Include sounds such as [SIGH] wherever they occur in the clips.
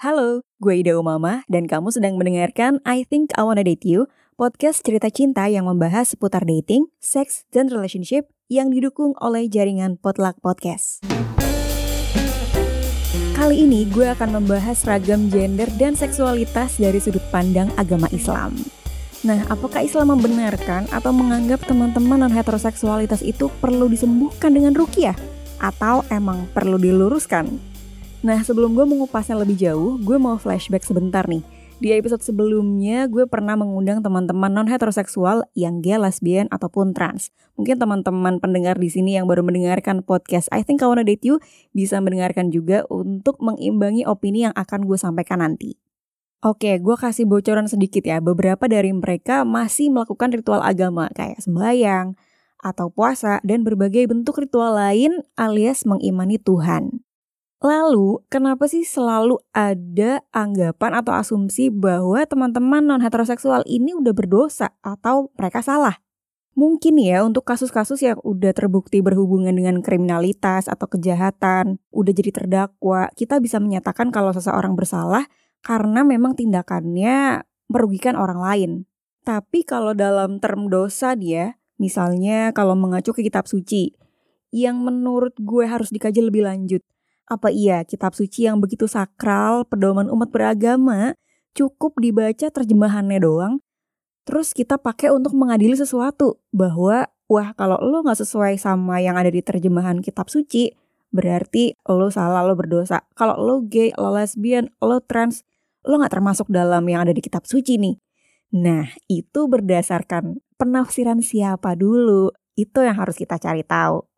Halo, gue Ida Umama dan kamu sedang mendengarkan I Think I Wanna Date You, podcast cerita cinta yang membahas seputar dating, seks, dan relationship yang didukung oleh jaringan Potluck Podcast. Kali ini gue akan membahas ragam gender dan seksualitas dari sudut pandang agama Islam. Nah, apakah Islam membenarkan atau menganggap teman-teman non heteroseksualitas itu perlu disembuhkan dengan rukiah? Atau emang perlu diluruskan? Nah, sebelum gue mengupasnya lebih jauh, gue mau flashback sebentar nih. Di episode sebelumnya, gue pernah mengundang teman-teman non-heteroseksual yang gay, lesbian, ataupun trans. Mungkin teman-teman pendengar di sini yang baru mendengarkan podcast I Think I Wanna Date You bisa mendengarkan juga untuk mengimbangi opini yang akan gue sampaikan nanti. Oke, gue kasih bocoran sedikit ya. Beberapa dari mereka masih melakukan ritual agama kayak sembahyang, atau puasa, dan berbagai bentuk ritual lain alias mengimani Tuhan. Lalu, kenapa sih selalu ada anggapan atau asumsi bahwa teman-teman non heteroseksual ini udah berdosa atau mereka salah? Mungkin ya untuk kasus-kasus yang udah terbukti berhubungan dengan kriminalitas atau kejahatan, udah jadi terdakwa, kita bisa menyatakan kalau seseorang bersalah karena memang tindakannya merugikan orang lain. Tapi kalau dalam term dosa dia, misalnya kalau mengacu ke kitab suci, yang menurut gue harus dikaji lebih lanjut – apa iya kitab suci yang begitu sakral, pedoman umat beragama, cukup dibaca terjemahannya doang? Terus kita pakai untuk mengadili sesuatu bahwa wah kalau lo nggak sesuai sama yang ada di terjemahan kitab suci, berarti lo salah, lo berdosa. Kalau lo gay, lo lesbian, lo trans, lo nggak termasuk dalam yang ada di kitab suci nih. Nah, itu berdasarkan penafsiran siapa dulu. Itu yang harus kita cari tahu.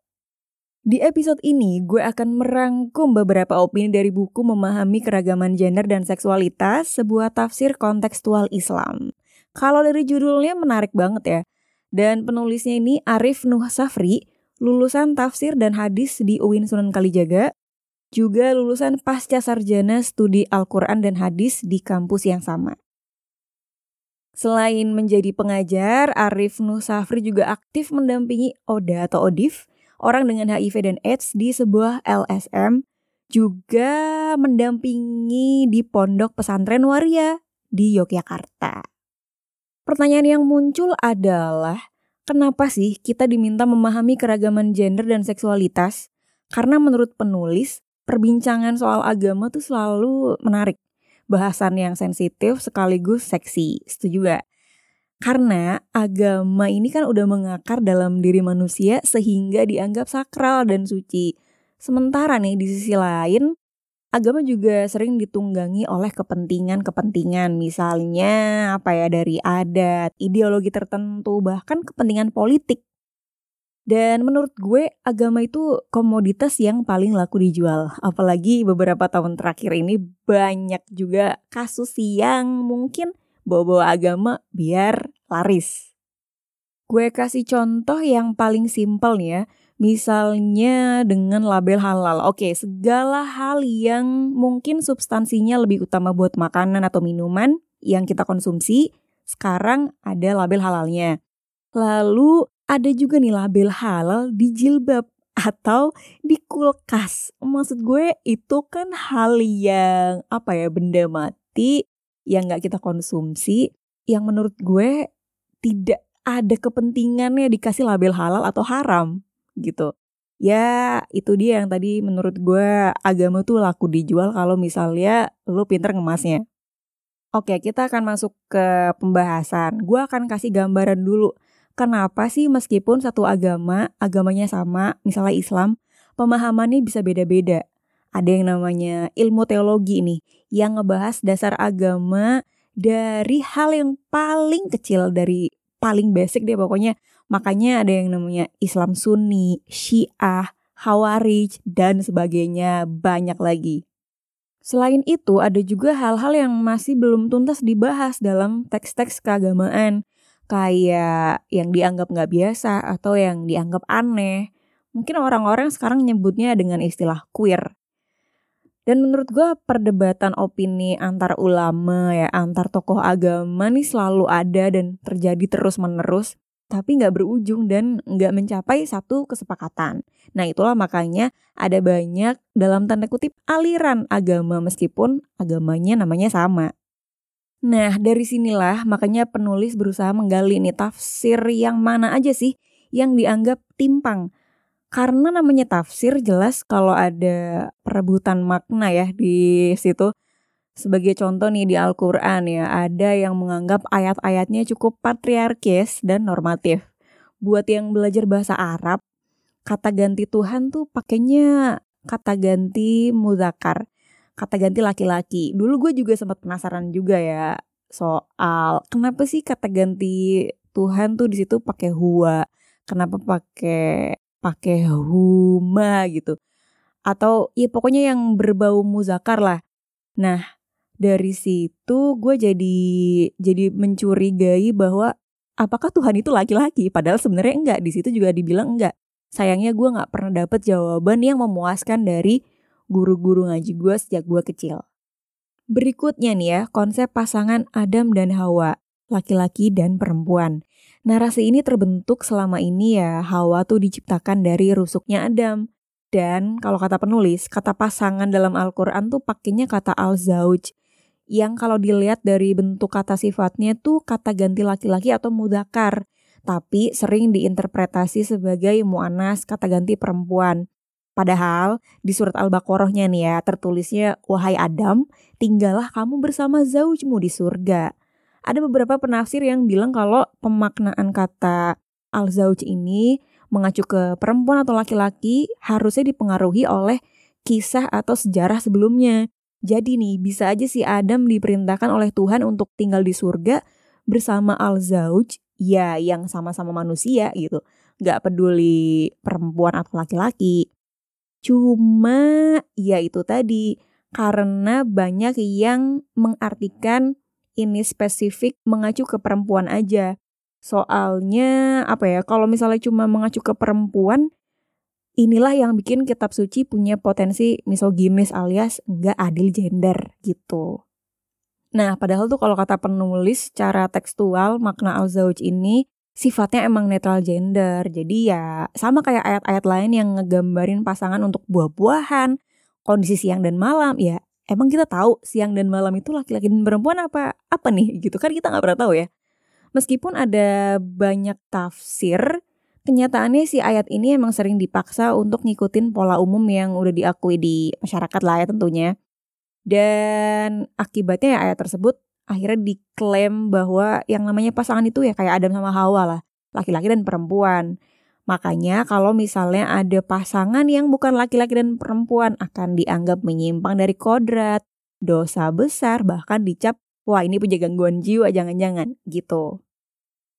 Di episode ini, gue akan merangkum beberapa opini dari buku Memahami Keragaman Gender dan Seksualitas, sebuah tafsir kontekstual Islam. Kalau dari judulnya menarik banget ya. Dan penulisnya ini Arif Nuh Safri, lulusan tafsir dan hadis di UIN Sunan Kalijaga, juga lulusan pasca sarjana studi Al-Quran dan hadis di kampus yang sama. Selain menjadi pengajar, Arif Nuh Safri juga aktif mendampingi ODA atau ODIF, orang dengan HIV dan AIDS di sebuah LSM juga mendampingi di Pondok Pesantren Waria di Yogyakarta. Pertanyaan yang muncul adalah, kenapa sih kita diminta memahami keragaman gender dan seksualitas? Karena menurut penulis, perbincangan soal agama tuh selalu menarik. Bahasan yang sensitif sekaligus seksi, setuju gak? Karena agama ini kan udah mengakar dalam diri manusia sehingga dianggap sakral dan suci. Sementara nih di sisi lain, agama juga sering ditunggangi oleh kepentingan-kepentingan. Misalnya apa ya dari adat, ideologi tertentu, bahkan kepentingan politik. Dan menurut gue agama itu komoditas yang paling laku dijual. Apalagi beberapa tahun terakhir ini banyak juga kasus yang mungkin bawa-bawa agama biar laris. Gue kasih contoh yang paling simpel nih ya. Misalnya dengan label halal. Oke, segala hal yang mungkin substansinya lebih utama buat makanan atau minuman yang kita konsumsi, sekarang ada label halalnya. Lalu ada juga nih label halal di jilbab atau di kulkas. Maksud gue itu kan hal yang apa ya benda mati yang nggak kita konsumsi yang menurut gue tidak ada kepentingannya dikasih label halal atau haram gitu. Ya itu dia yang tadi menurut gue agama tuh laku dijual kalau misalnya lo pinter ngemasnya. Oke kita akan masuk ke pembahasan. Gue akan kasih gambaran dulu. Kenapa sih meskipun satu agama, agamanya sama, misalnya Islam, pemahamannya bisa beda-beda ada yang namanya ilmu teologi nih yang ngebahas dasar agama dari hal yang paling kecil dari paling basic deh pokoknya makanya ada yang namanya Islam Sunni, Syiah, Hawarij dan sebagainya banyak lagi. Selain itu ada juga hal-hal yang masih belum tuntas dibahas dalam teks-teks keagamaan kayak yang dianggap nggak biasa atau yang dianggap aneh. Mungkin orang-orang sekarang nyebutnya dengan istilah queer. Dan menurut gue perdebatan opini antar ulama ya, antar tokoh agama nih selalu ada dan terjadi terus menerus. tapi nggak berujung dan nggak mencapai satu kesepakatan. Nah itulah makanya ada banyak dalam tanda kutip aliran agama meskipun agamanya namanya sama. Nah dari sinilah makanya penulis berusaha menggali nih tafsir yang mana aja sih yang dianggap timpang. Karena namanya tafsir jelas kalau ada perebutan makna ya di situ. Sebagai contoh nih di Al-Quran ya, ada yang menganggap ayat-ayatnya cukup patriarkis dan normatif. Buat yang belajar bahasa Arab, kata ganti Tuhan tuh pakainya kata ganti mudakar, kata ganti laki-laki. Dulu gue juga sempat penasaran juga ya soal kenapa sih kata ganti Tuhan tuh di situ pakai huwa, kenapa pakai pakai huma gitu. Atau ya pokoknya yang berbau muzakar lah. Nah, dari situ gue jadi jadi mencurigai bahwa apakah Tuhan itu laki-laki? Padahal sebenarnya enggak. Di situ juga dibilang enggak. Sayangnya gue nggak pernah dapet jawaban yang memuaskan dari guru-guru ngaji gue sejak gue kecil. Berikutnya nih ya konsep pasangan Adam dan Hawa laki-laki dan perempuan narasi ini terbentuk selama ini ya Hawa tuh diciptakan dari rusuknya Adam dan kalau kata penulis, kata pasangan dalam Al-Quran tuh pakainya kata al-zauj yang kalau dilihat dari bentuk kata sifatnya tuh kata ganti laki-laki atau mudakar, tapi sering diinterpretasi sebagai mu'anas kata ganti perempuan. Padahal di surat Al-Baqarahnya nih ya tertulisnya wahai Adam, tinggallah kamu bersama zaujmu di surga. Ada beberapa penafsir yang bilang kalau pemaknaan kata al-zauj ini mengacu ke perempuan atau laki-laki harusnya dipengaruhi oleh kisah atau sejarah sebelumnya. Jadi nih, bisa aja si Adam diperintahkan oleh Tuhan untuk tinggal di surga bersama Al-Zauj, ya yang sama-sama manusia gitu. Gak peduli perempuan atau laki-laki. Cuma ya itu tadi, karena banyak yang mengartikan ini spesifik mengacu ke perempuan aja. Soalnya apa ya, kalau misalnya cuma mengacu ke perempuan, inilah yang bikin kitab suci punya potensi misoginis alias nggak adil gender gitu. Nah, padahal tuh kalau kata penulis secara tekstual makna al-zawj ini sifatnya emang netral gender. Jadi ya sama kayak ayat-ayat lain yang ngegambarin pasangan untuk buah-buahan, kondisi siang dan malam. Ya emang kita tahu siang dan malam itu laki-laki dan perempuan apa apa nih gitu kan kita nggak pernah tahu ya. Meskipun ada banyak tafsir kenyataannya si ayat ini emang sering dipaksa untuk ngikutin pola umum yang udah diakui di masyarakat lah ya tentunya. Dan akibatnya ya ayat tersebut akhirnya diklaim bahwa yang namanya pasangan itu ya kayak Adam sama Hawa lah, laki-laki dan perempuan. Makanya kalau misalnya ada pasangan yang bukan laki-laki dan perempuan akan dianggap menyimpang dari kodrat, dosa besar, bahkan dicap, wah ini punya gangguan jiwa jangan-jangan gitu.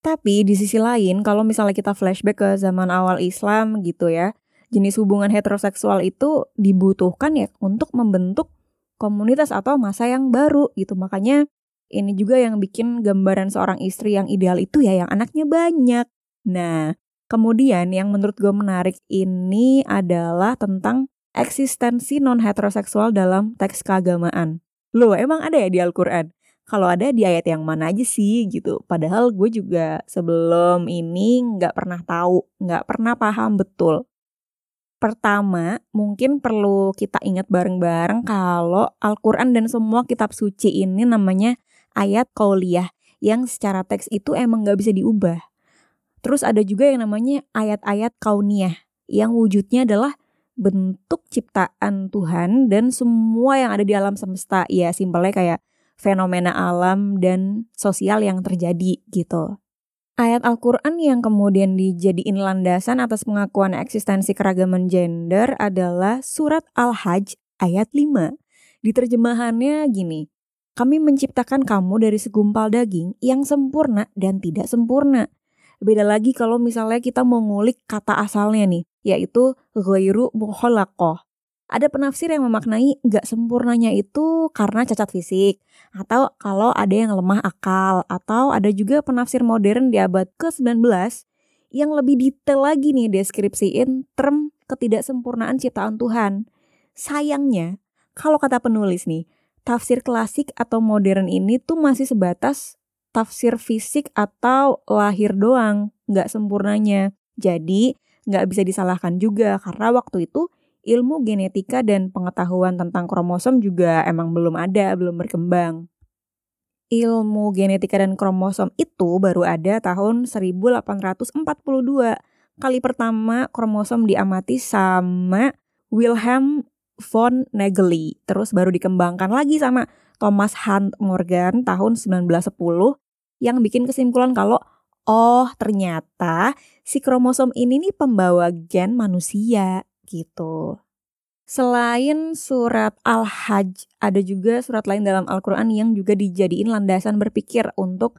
Tapi di sisi lain, kalau misalnya kita flashback ke zaman awal Islam gitu ya, jenis hubungan heteroseksual itu dibutuhkan ya untuk membentuk komunitas atau masa yang baru gitu. Makanya ini juga yang bikin gambaran seorang istri yang ideal itu ya yang anaknya banyak. Nah, kemudian yang menurut gue menarik ini adalah tentang eksistensi non heteroseksual dalam teks keagamaan. Loh, emang ada ya di Al-Quran? kalau ada di ayat yang mana aja sih gitu. Padahal gue juga sebelum ini nggak pernah tahu, nggak pernah paham betul. Pertama, mungkin perlu kita ingat bareng-bareng kalau Al-Quran dan semua kitab suci ini namanya ayat kauliyah yang secara teks itu emang nggak bisa diubah. Terus ada juga yang namanya ayat-ayat kauniyah yang wujudnya adalah bentuk ciptaan Tuhan dan semua yang ada di alam semesta. Ya simpelnya kayak fenomena alam dan sosial yang terjadi gitu. Ayat Al-Quran yang kemudian dijadiin landasan atas pengakuan eksistensi keragaman gender adalah surat Al-Hajj ayat 5. Diterjemahannya gini, kami menciptakan kamu dari segumpal daging yang sempurna dan tidak sempurna. Beda lagi kalau misalnya kita mau ngulik kata asalnya nih, yaitu ghairu mukhallaqah ada penafsir yang memaknai nggak sempurnanya itu karena cacat fisik atau kalau ada yang lemah akal atau ada juga penafsir modern di abad ke-19 yang lebih detail lagi nih deskripsiin term ketidaksempurnaan ciptaan Tuhan. Sayangnya, kalau kata penulis nih, tafsir klasik atau modern ini tuh masih sebatas tafsir fisik atau lahir doang, nggak sempurnanya. Jadi nggak bisa disalahkan juga karena waktu itu ilmu genetika dan pengetahuan tentang kromosom juga emang belum ada, belum berkembang. Ilmu genetika dan kromosom itu baru ada tahun 1842. Kali pertama kromosom diamati sama Wilhelm von Nageli. Terus baru dikembangkan lagi sama Thomas Hunt Morgan tahun 1910 yang bikin kesimpulan kalau oh ternyata si kromosom ini nih pembawa gen manusia gitu. Selain surat Al-Hajj, ada juga surat lain dalam Al-Quran yang juga dijadiin landasan berpikir untuk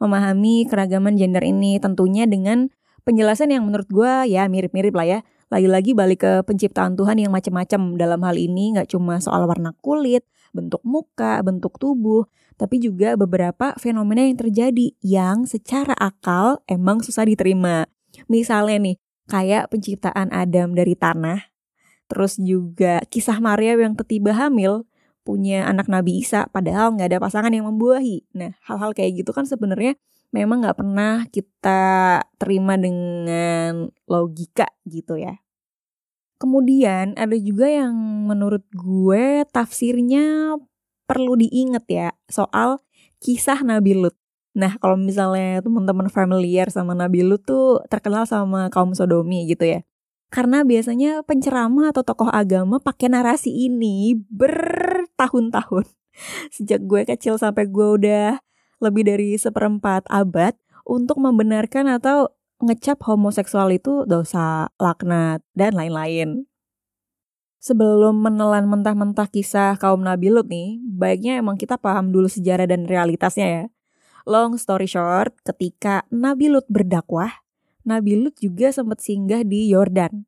memahami keragaman gender ini. Tentunya dengan penjelasan yang menurut gue ya mirip-mirip lah ya. Lagi-lagi balik ke penciptaan Tuhan yang macam-macam dalam hal ini nggak cuma soal warna kulit, bentuk muka, bentuk tubuh, tapi juga beberapa fenomena yang terjadi yang secara akal emang susah diterima. Misalnya nih, kayak penciptaan Adam dari tanah, terus juga kisah Maria yang tiba hamil, punya anak Nabi Isa, padahal nggak ada pasangan yang membuahi. Nah, hal-hal kayak gitu kan sebenarnya memang nggak pernah kita terima dengan logika gitu ya. Kemudian ada juga yang menurut gue tafsirnya perlu diinget ya soal kisah Nabi Lut. Nah kalau misalnya teman-teman familiar sama Nabi Lut tuh terkenal sama kaum Sodomi gitu ya. Karena biasanya penceramah atau tokoh agama pakai narasi ini bertahun-tahun. [LAUGHS] Sejak gue kecil sampai gue udah lebih dari seperempat abad untuk membenarkan atau ngecap homoseksual itu dosa, laknat, dan lain-lain. Sebelum menelan mentah-mentah kisah kaum Nabi Lut nih, baiknya emang kita paham dulu sejarah dan realitasnya ya. Long story short, ketika Nabi Lut berdakwah, Nabi Lut juga sempat singgah di Yordan.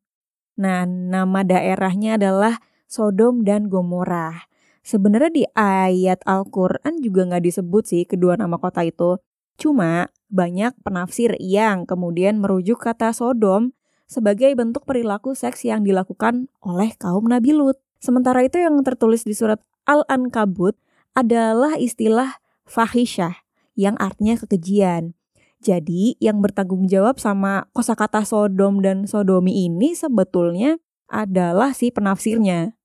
Nah, nama daerahnya adalah Sodom dan Gomorrah. Sebenarnya di ayat Al-Quran juga nggak disebut sih kedua nama kota itu. Cuma banyak penafsir yang kemudian merujuk kata Sodom sebagai bentuk perilaku seks yang dilakukan oleh kaum Nabi Lut. Sementara itu yang tertulis di surat Al-Ankabut adalah istilah fahisyah yang artinya kekejian. Jadi yang bertanggung jawab sama kosakata Sodom dan Sodomi ini sebetulnya adalah si penafsirnya.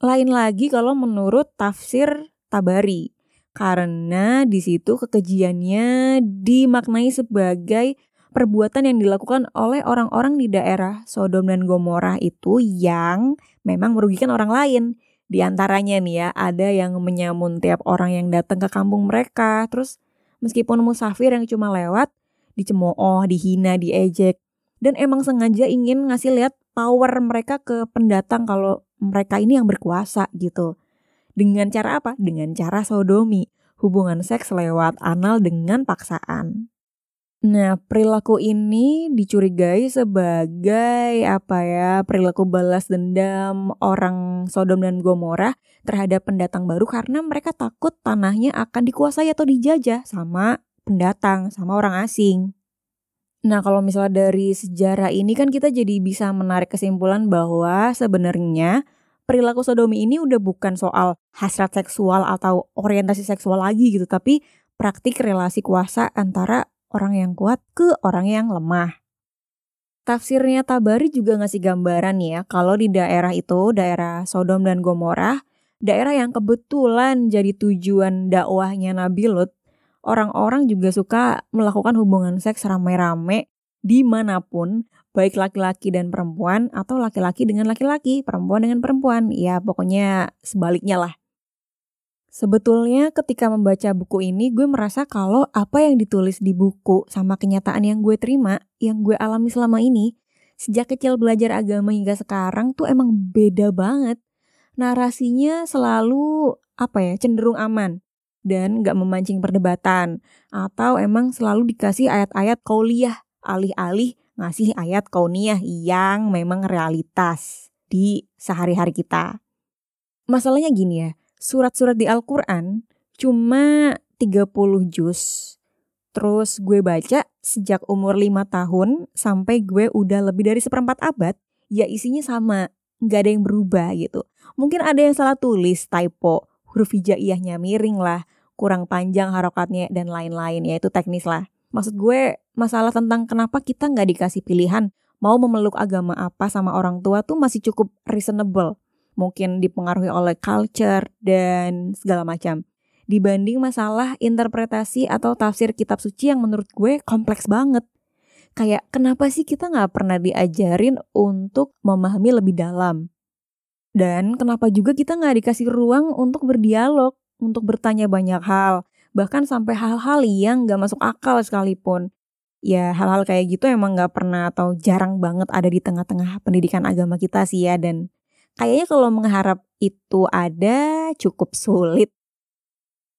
Lain lagi kalau menurut tafsir Tabari karena di situ kekejiannya dimaknai sebagai perbuatan yang dilakukan oleh orang-orang di daerah Sodom dan Gomorrah itu yang memang merugikan orang lain. Di antaranya nih ya, ada yang menyamun tiap orang yang datang ke kampung mereka. Terus meskipun musafir yang cuma lewat, dicemooh, dihina, diejek. Dan emang sengaja ingin ngasih lihat power mereka ke pendatang kalau mereka ini yang berkuasa gitu. Dengan cara apa? Dengan cara sodomi, hubungan seks lewat anal dengan paksaan. Nah, perilaku ini dicurigai sebagai apa ya? Perilaku balas dendam orang Sodom dan Gomora terhadap pendatang baru karena mereka takut tanahnya akan dikuasai atau dijajah sama pendatang, sama orang asing. Nah, kalau misalnya dari sejarah ini kan kita jadi bisa menarik kesimpulan bahwa sebenarnya perilaku sodomi ini udah bukan soal hasrat seksual atau orientasi seksual lagi gitu, tapi praktik relasi kuasa antara orang yang kuat ke orang yang lemah. Tafsirnya Tabari juga ngasih gambaran ya, kalau di daerah itu, daerah Sodom dan Gomorrah, daerah yang kebetulan jadi tujuan dakwahnya Nabi Lut, orang-orang juga suka melakukan hubungan seks rame-rame di mana pun baik laki-laki dan perempuan atau laki-laki dengan laki-laki, perempuan dengan perempuan. Ya, pokoknya sebaliknya lah. Sebetulnya ketika membaca buku ini gue merasa kalau apa yang ditulis di buku sama kenyataan yang gue terima, yang gue alami selama ini, sejak kecil belajar agama hingga sekarang tuh emang beda banget. Narasinya selalu apa ya, cenderung aman dan gak memancing perdebatan. Atau emang selalu dikasih ayat-ayat kauliah alih-alih ngasih ayat kauniyah yang memang realitas di sehari-hari kita. Masalahnya gini ya, surat-surat di Al-Quran cuma 30 juz. Terus gue baca sejak umur 5 tahun sampai gue udah lebih dari seperempat abad, ya isinya sama, nggak ada yang berubah gitu. Mungkin ada yang salah tulis, typo, huruf hijaiyahnya miring lah, kurang panjang harokatnya, dan lain-lain. Ya itu teknis lah. Maksud gue, masalah tentang kenapa kita nggak dikasih pilihan mau memeluk agama apa sama orang tua tuh masih cukup reasonable. Mungkin dipengaruhi oleh culture dan segala macam. Dibanding masalah interpretasi atau tafsir kitab suci yang menurut gue kompleks banget. Kayak kenapa sih kita nggak pernah diajarin untuk memahami lebih dalam? Dan kenapa juga kita nggak dikasih ruang untuk berdialog untuk bertanya banyak hal bahkan sampai hal-hal yang nggak masuk akal sekalipun. Ya hal-hal kayak gitu emang nggak pernah atau jarang banget ada di tengah-tengah pendidikan agama kita sih ya dan kayaknya kalau mengharap itu ada cukup sulit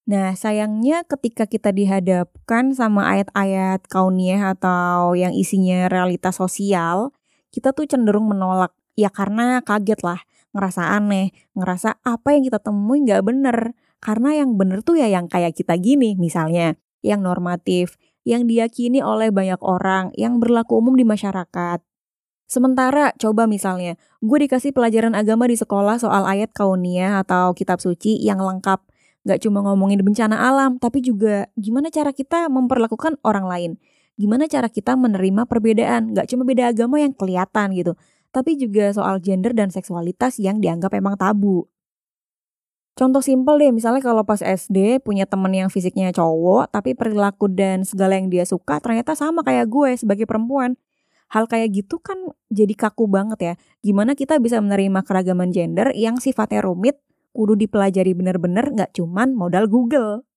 Nah, sayangnya ketika kita dihadapkan sama ayat-ayat kauniyah atau yang isinya realitas sosial, kita tuh cenderung menolak. Ya karena kaget lah, ngerasa aneh, ngerasa apa yang kita temui nggak bener. Karena yang bener tuh ya yang kayak kita gini misalnya, yang normatif, yang diyakini oleh banyak orang, yang berlaku umum di masyarakat. Sementara coba misalnya, gue dikasih pelajaran agama di sekolah soal ayat kauniyah atau kitab suci yang lengkap Gak cuma ngomongin bencana alam, tapi juga gimana cara kita memperlakukan orang lain. Gimana cara kita menerima perbedaan, gak cuma beda agama yang kelihatan gitu. Tapi juga soal gender dan seksualitas yang dianggap emang tabu. Contoh simpel deh, misalnya kalau pas SD punya temen yang fisiknya cowok, tapi perilaku dan segala yang dia suka ternyata sama kayak gue sebagai perempuan. Hal kayak gitu kan jadi kaku banget ya. Gimana kita bisa menerima keragaman gender yang sifatnya rumit, kudu dipelajari bener-bener nggak cuman modal Google.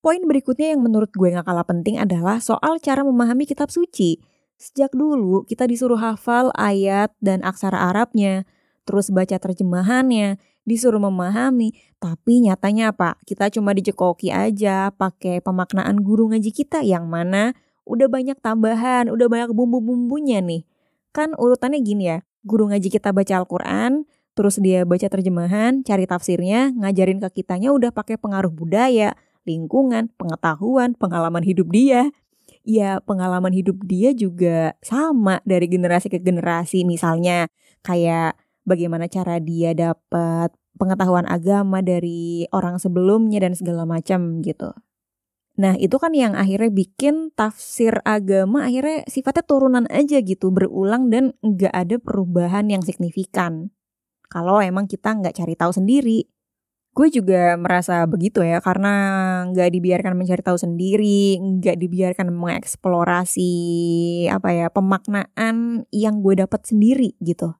Poin berikutnya yang menurut gue gak kalah penting adalah soal cara memahami kitab suci. Sejak dulu kita disuruh hafal ayat dan aksara Arabnya, terus baca terjemahannya, disuruh memahami, tapi nyatanya apa? Kita cuma dicekoki aja pakai pemaknaan guru ngaji kita yang mana udah banyak tambahan, udah banyak bumbu-bumbunya nih. Kan urutannya gini ya, guru ngaji kita baca Al-Quran, terus dia baca terjemahan, cari tafsirnya, ngajarin ke kitanya udah pakai pengaruh budaya, lingkungan, pengetahuan, pengalaman hidup dia. Ya, pengalaman hidup dia juga sama dari generasi ke generasi. Misalnya kayak bagaimana cara dia dapat pengetahuan agama dari orang sebelumnya dan segala macam gitu. Nah, itu kan yang akhirnya bikin tafsir agama akhirnya sifatnya turunan aja gitu, berulang dan nggak ada perubahan yang signifikan kalau emang kita nggak cari tahu sendiri. Gue juga merasa begitu ya, karena nggak dibiarkan mencari tahu sendiri, nggak dibiarkan mengeksplorasi apa ya pemaknaan yang gue dapat sendiri gitu.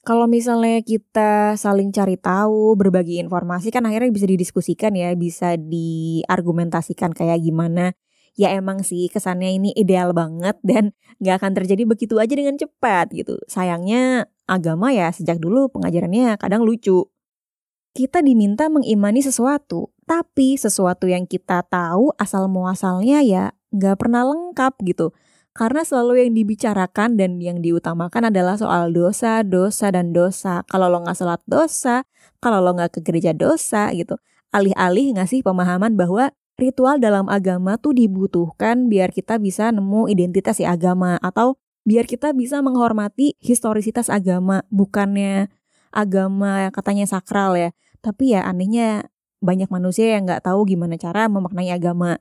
Kalau misalnya kita saling cari tahu, berbagi informasi kan akhirnya bisa didiskusikan ya, bisa diargumentasikan kayak gimana. Ya emang sih kesannya ini ideal banget dan gak akan terjadi begitu aja dengan cepat gitu. Sayangnya agama ya sejak dulu pengajarannya kadang lucu. Kita diminta mengimani sesuatu, tapi sesuatu yang kita tahu asal muasalnya ya nggak pernah lengkap gitu. Karena selalu yang dibicarakan dan yang diutamakan adalah soal dosa, dosa, dan dosa. Kalau lo nggak sholat dosa, kalau lo nggak ke gereja dosa gitu. Alih-alih ngasih pemahaman bahwa ritual dalam agama tuh dibutuhkan biar kita bisa nemu identitas si agama atau biar kita bisa menghormati historisitas agama bukannya agama katanya sakral ya tapi ya anehnya banyak manusia yang nggak tahu gimana cara memaknai agama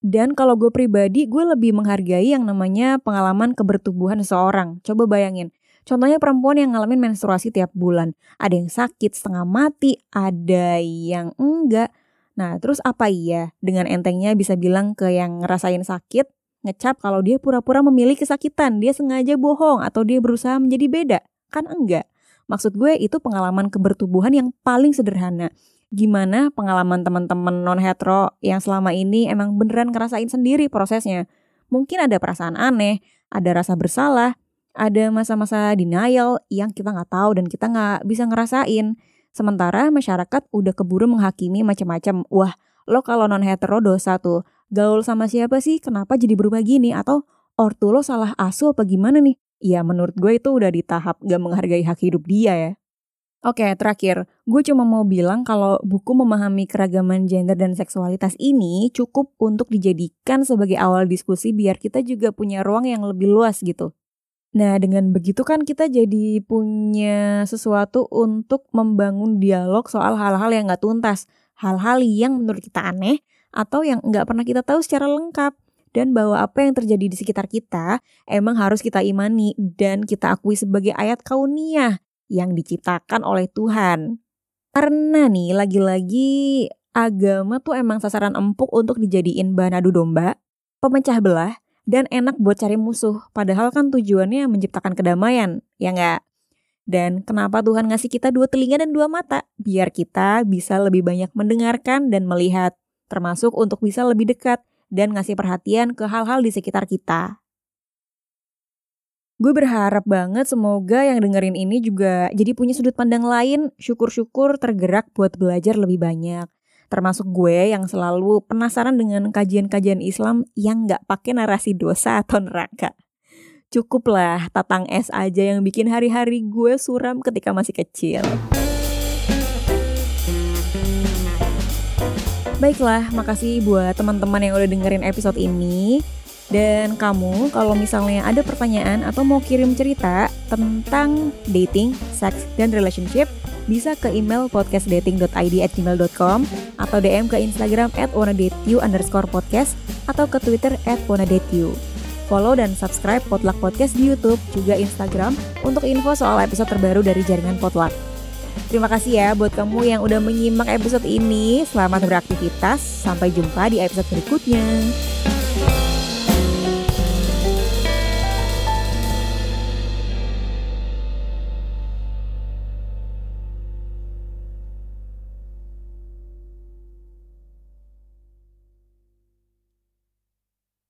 dan kalau gue pribadi gue lebih menghargai yang namanya pengalaman kebertubuhan seseorang coba bayangin Contohnya perempuan yang ngalamin menstruasi tiap bulan. Ada yang sakit setengah mati, ada yang enggak. Nah, terus apa iya dengan entengnya bisa bilang ke yang ngerasain sakit, ngecap kalau dia pura-pura memilih kesakitan, dia sengaja bohong atau dia berusaha menjadi beda. Kan enggak. Maksud gue itu pengalaman kebertubuhan yang paling sederhana. Gimana pengalaman teman-teman non hetero yang selama ini emang beneran ngerasain sendiri prosesnya. Mungkin ada perasaan aneh, ada rasa bersalah, ada masa-masa denial yang kita nggak tahu dan kita nggak bisa ngerasain. Sementara masyarakat udah keburu menghakimi macam-macam. Wah, lo kalau non hetero dosa tuh gaul sama siapa sih? Kenapa jadi berubah gini? Atau ortu lo salah asuh apa gimana nih? Ya menurut gue itu udah di tahap gak menghargai hak hidup dia ya. Oke, terakhir, gue cuma mau bilang kalau buku memahami keragaman gender dan seksualitas ini cukup untuk dijadikan sebagai awal diskusi biar kita juga punya ruang yang lebih luas gitu. Nah, dengan begitu kan kita jadi punya sesuatu untuk membangun dialog soal hal-hal yang gak tuntas, hal-hal yang menurut kita aneh atau yang nggak pernah kita tahu secara lengkap. Dan bahwa apa yang terjadi di sekitar kita emang harus kita imani dan kita akui sebagai ayat kauniyah yang diciptakan oleh Tuhan. Karena nih lagi-lagi agama tuh emang sasaran empuk untuk dijadiin bahan adu domba, pemecah belah, dan enak buat cari musuh. Padahal kan tujuannya menciptakan kedamaian, ya nggak? Dan kenapa Tuhan ngasih kita dua telinga dan dua mata? Biar kita bisa lebih banyak mendengarkan dan melihat, termasuk untuk bisa lebih dekat dan ngasih perhatian ke hal-hal di sekitar kita. Gue berharap banget semoga yang dengerin ini juga jadi punya sudut pandang lain, syukur-syukur tergerak buat belajar lebih banyak. Termasuk gue yang selalu penasaran dengan kajian-kajian Islam yang gak pakai narasi dosa atau neraka. Cukuplah tatang es aja yang bikin hari-hari gue suram ketika masih kecil. Baiklah, makasih buat teman-teman yang udah dengerin episode ini. Dan kamu kalau misalnya ada pertanyaan atau mau kirim cerita tentang dating, seks, dan relationship, bisa ke email podcastdating.id at gmail.com atau DM ke Instagram at wannadateyou underscore podcast atau ke Twitter at wannadateyou. Follow dan subscribe Potluck Podcast di Youtube, juga Instagram untuk info soal episode terbaru dari jaringan Potluck. Terima kasih ya buat kamu yang udah menyimak episode ini. Selamat beraktivitas. Sampai jumpa di episode berikutnya.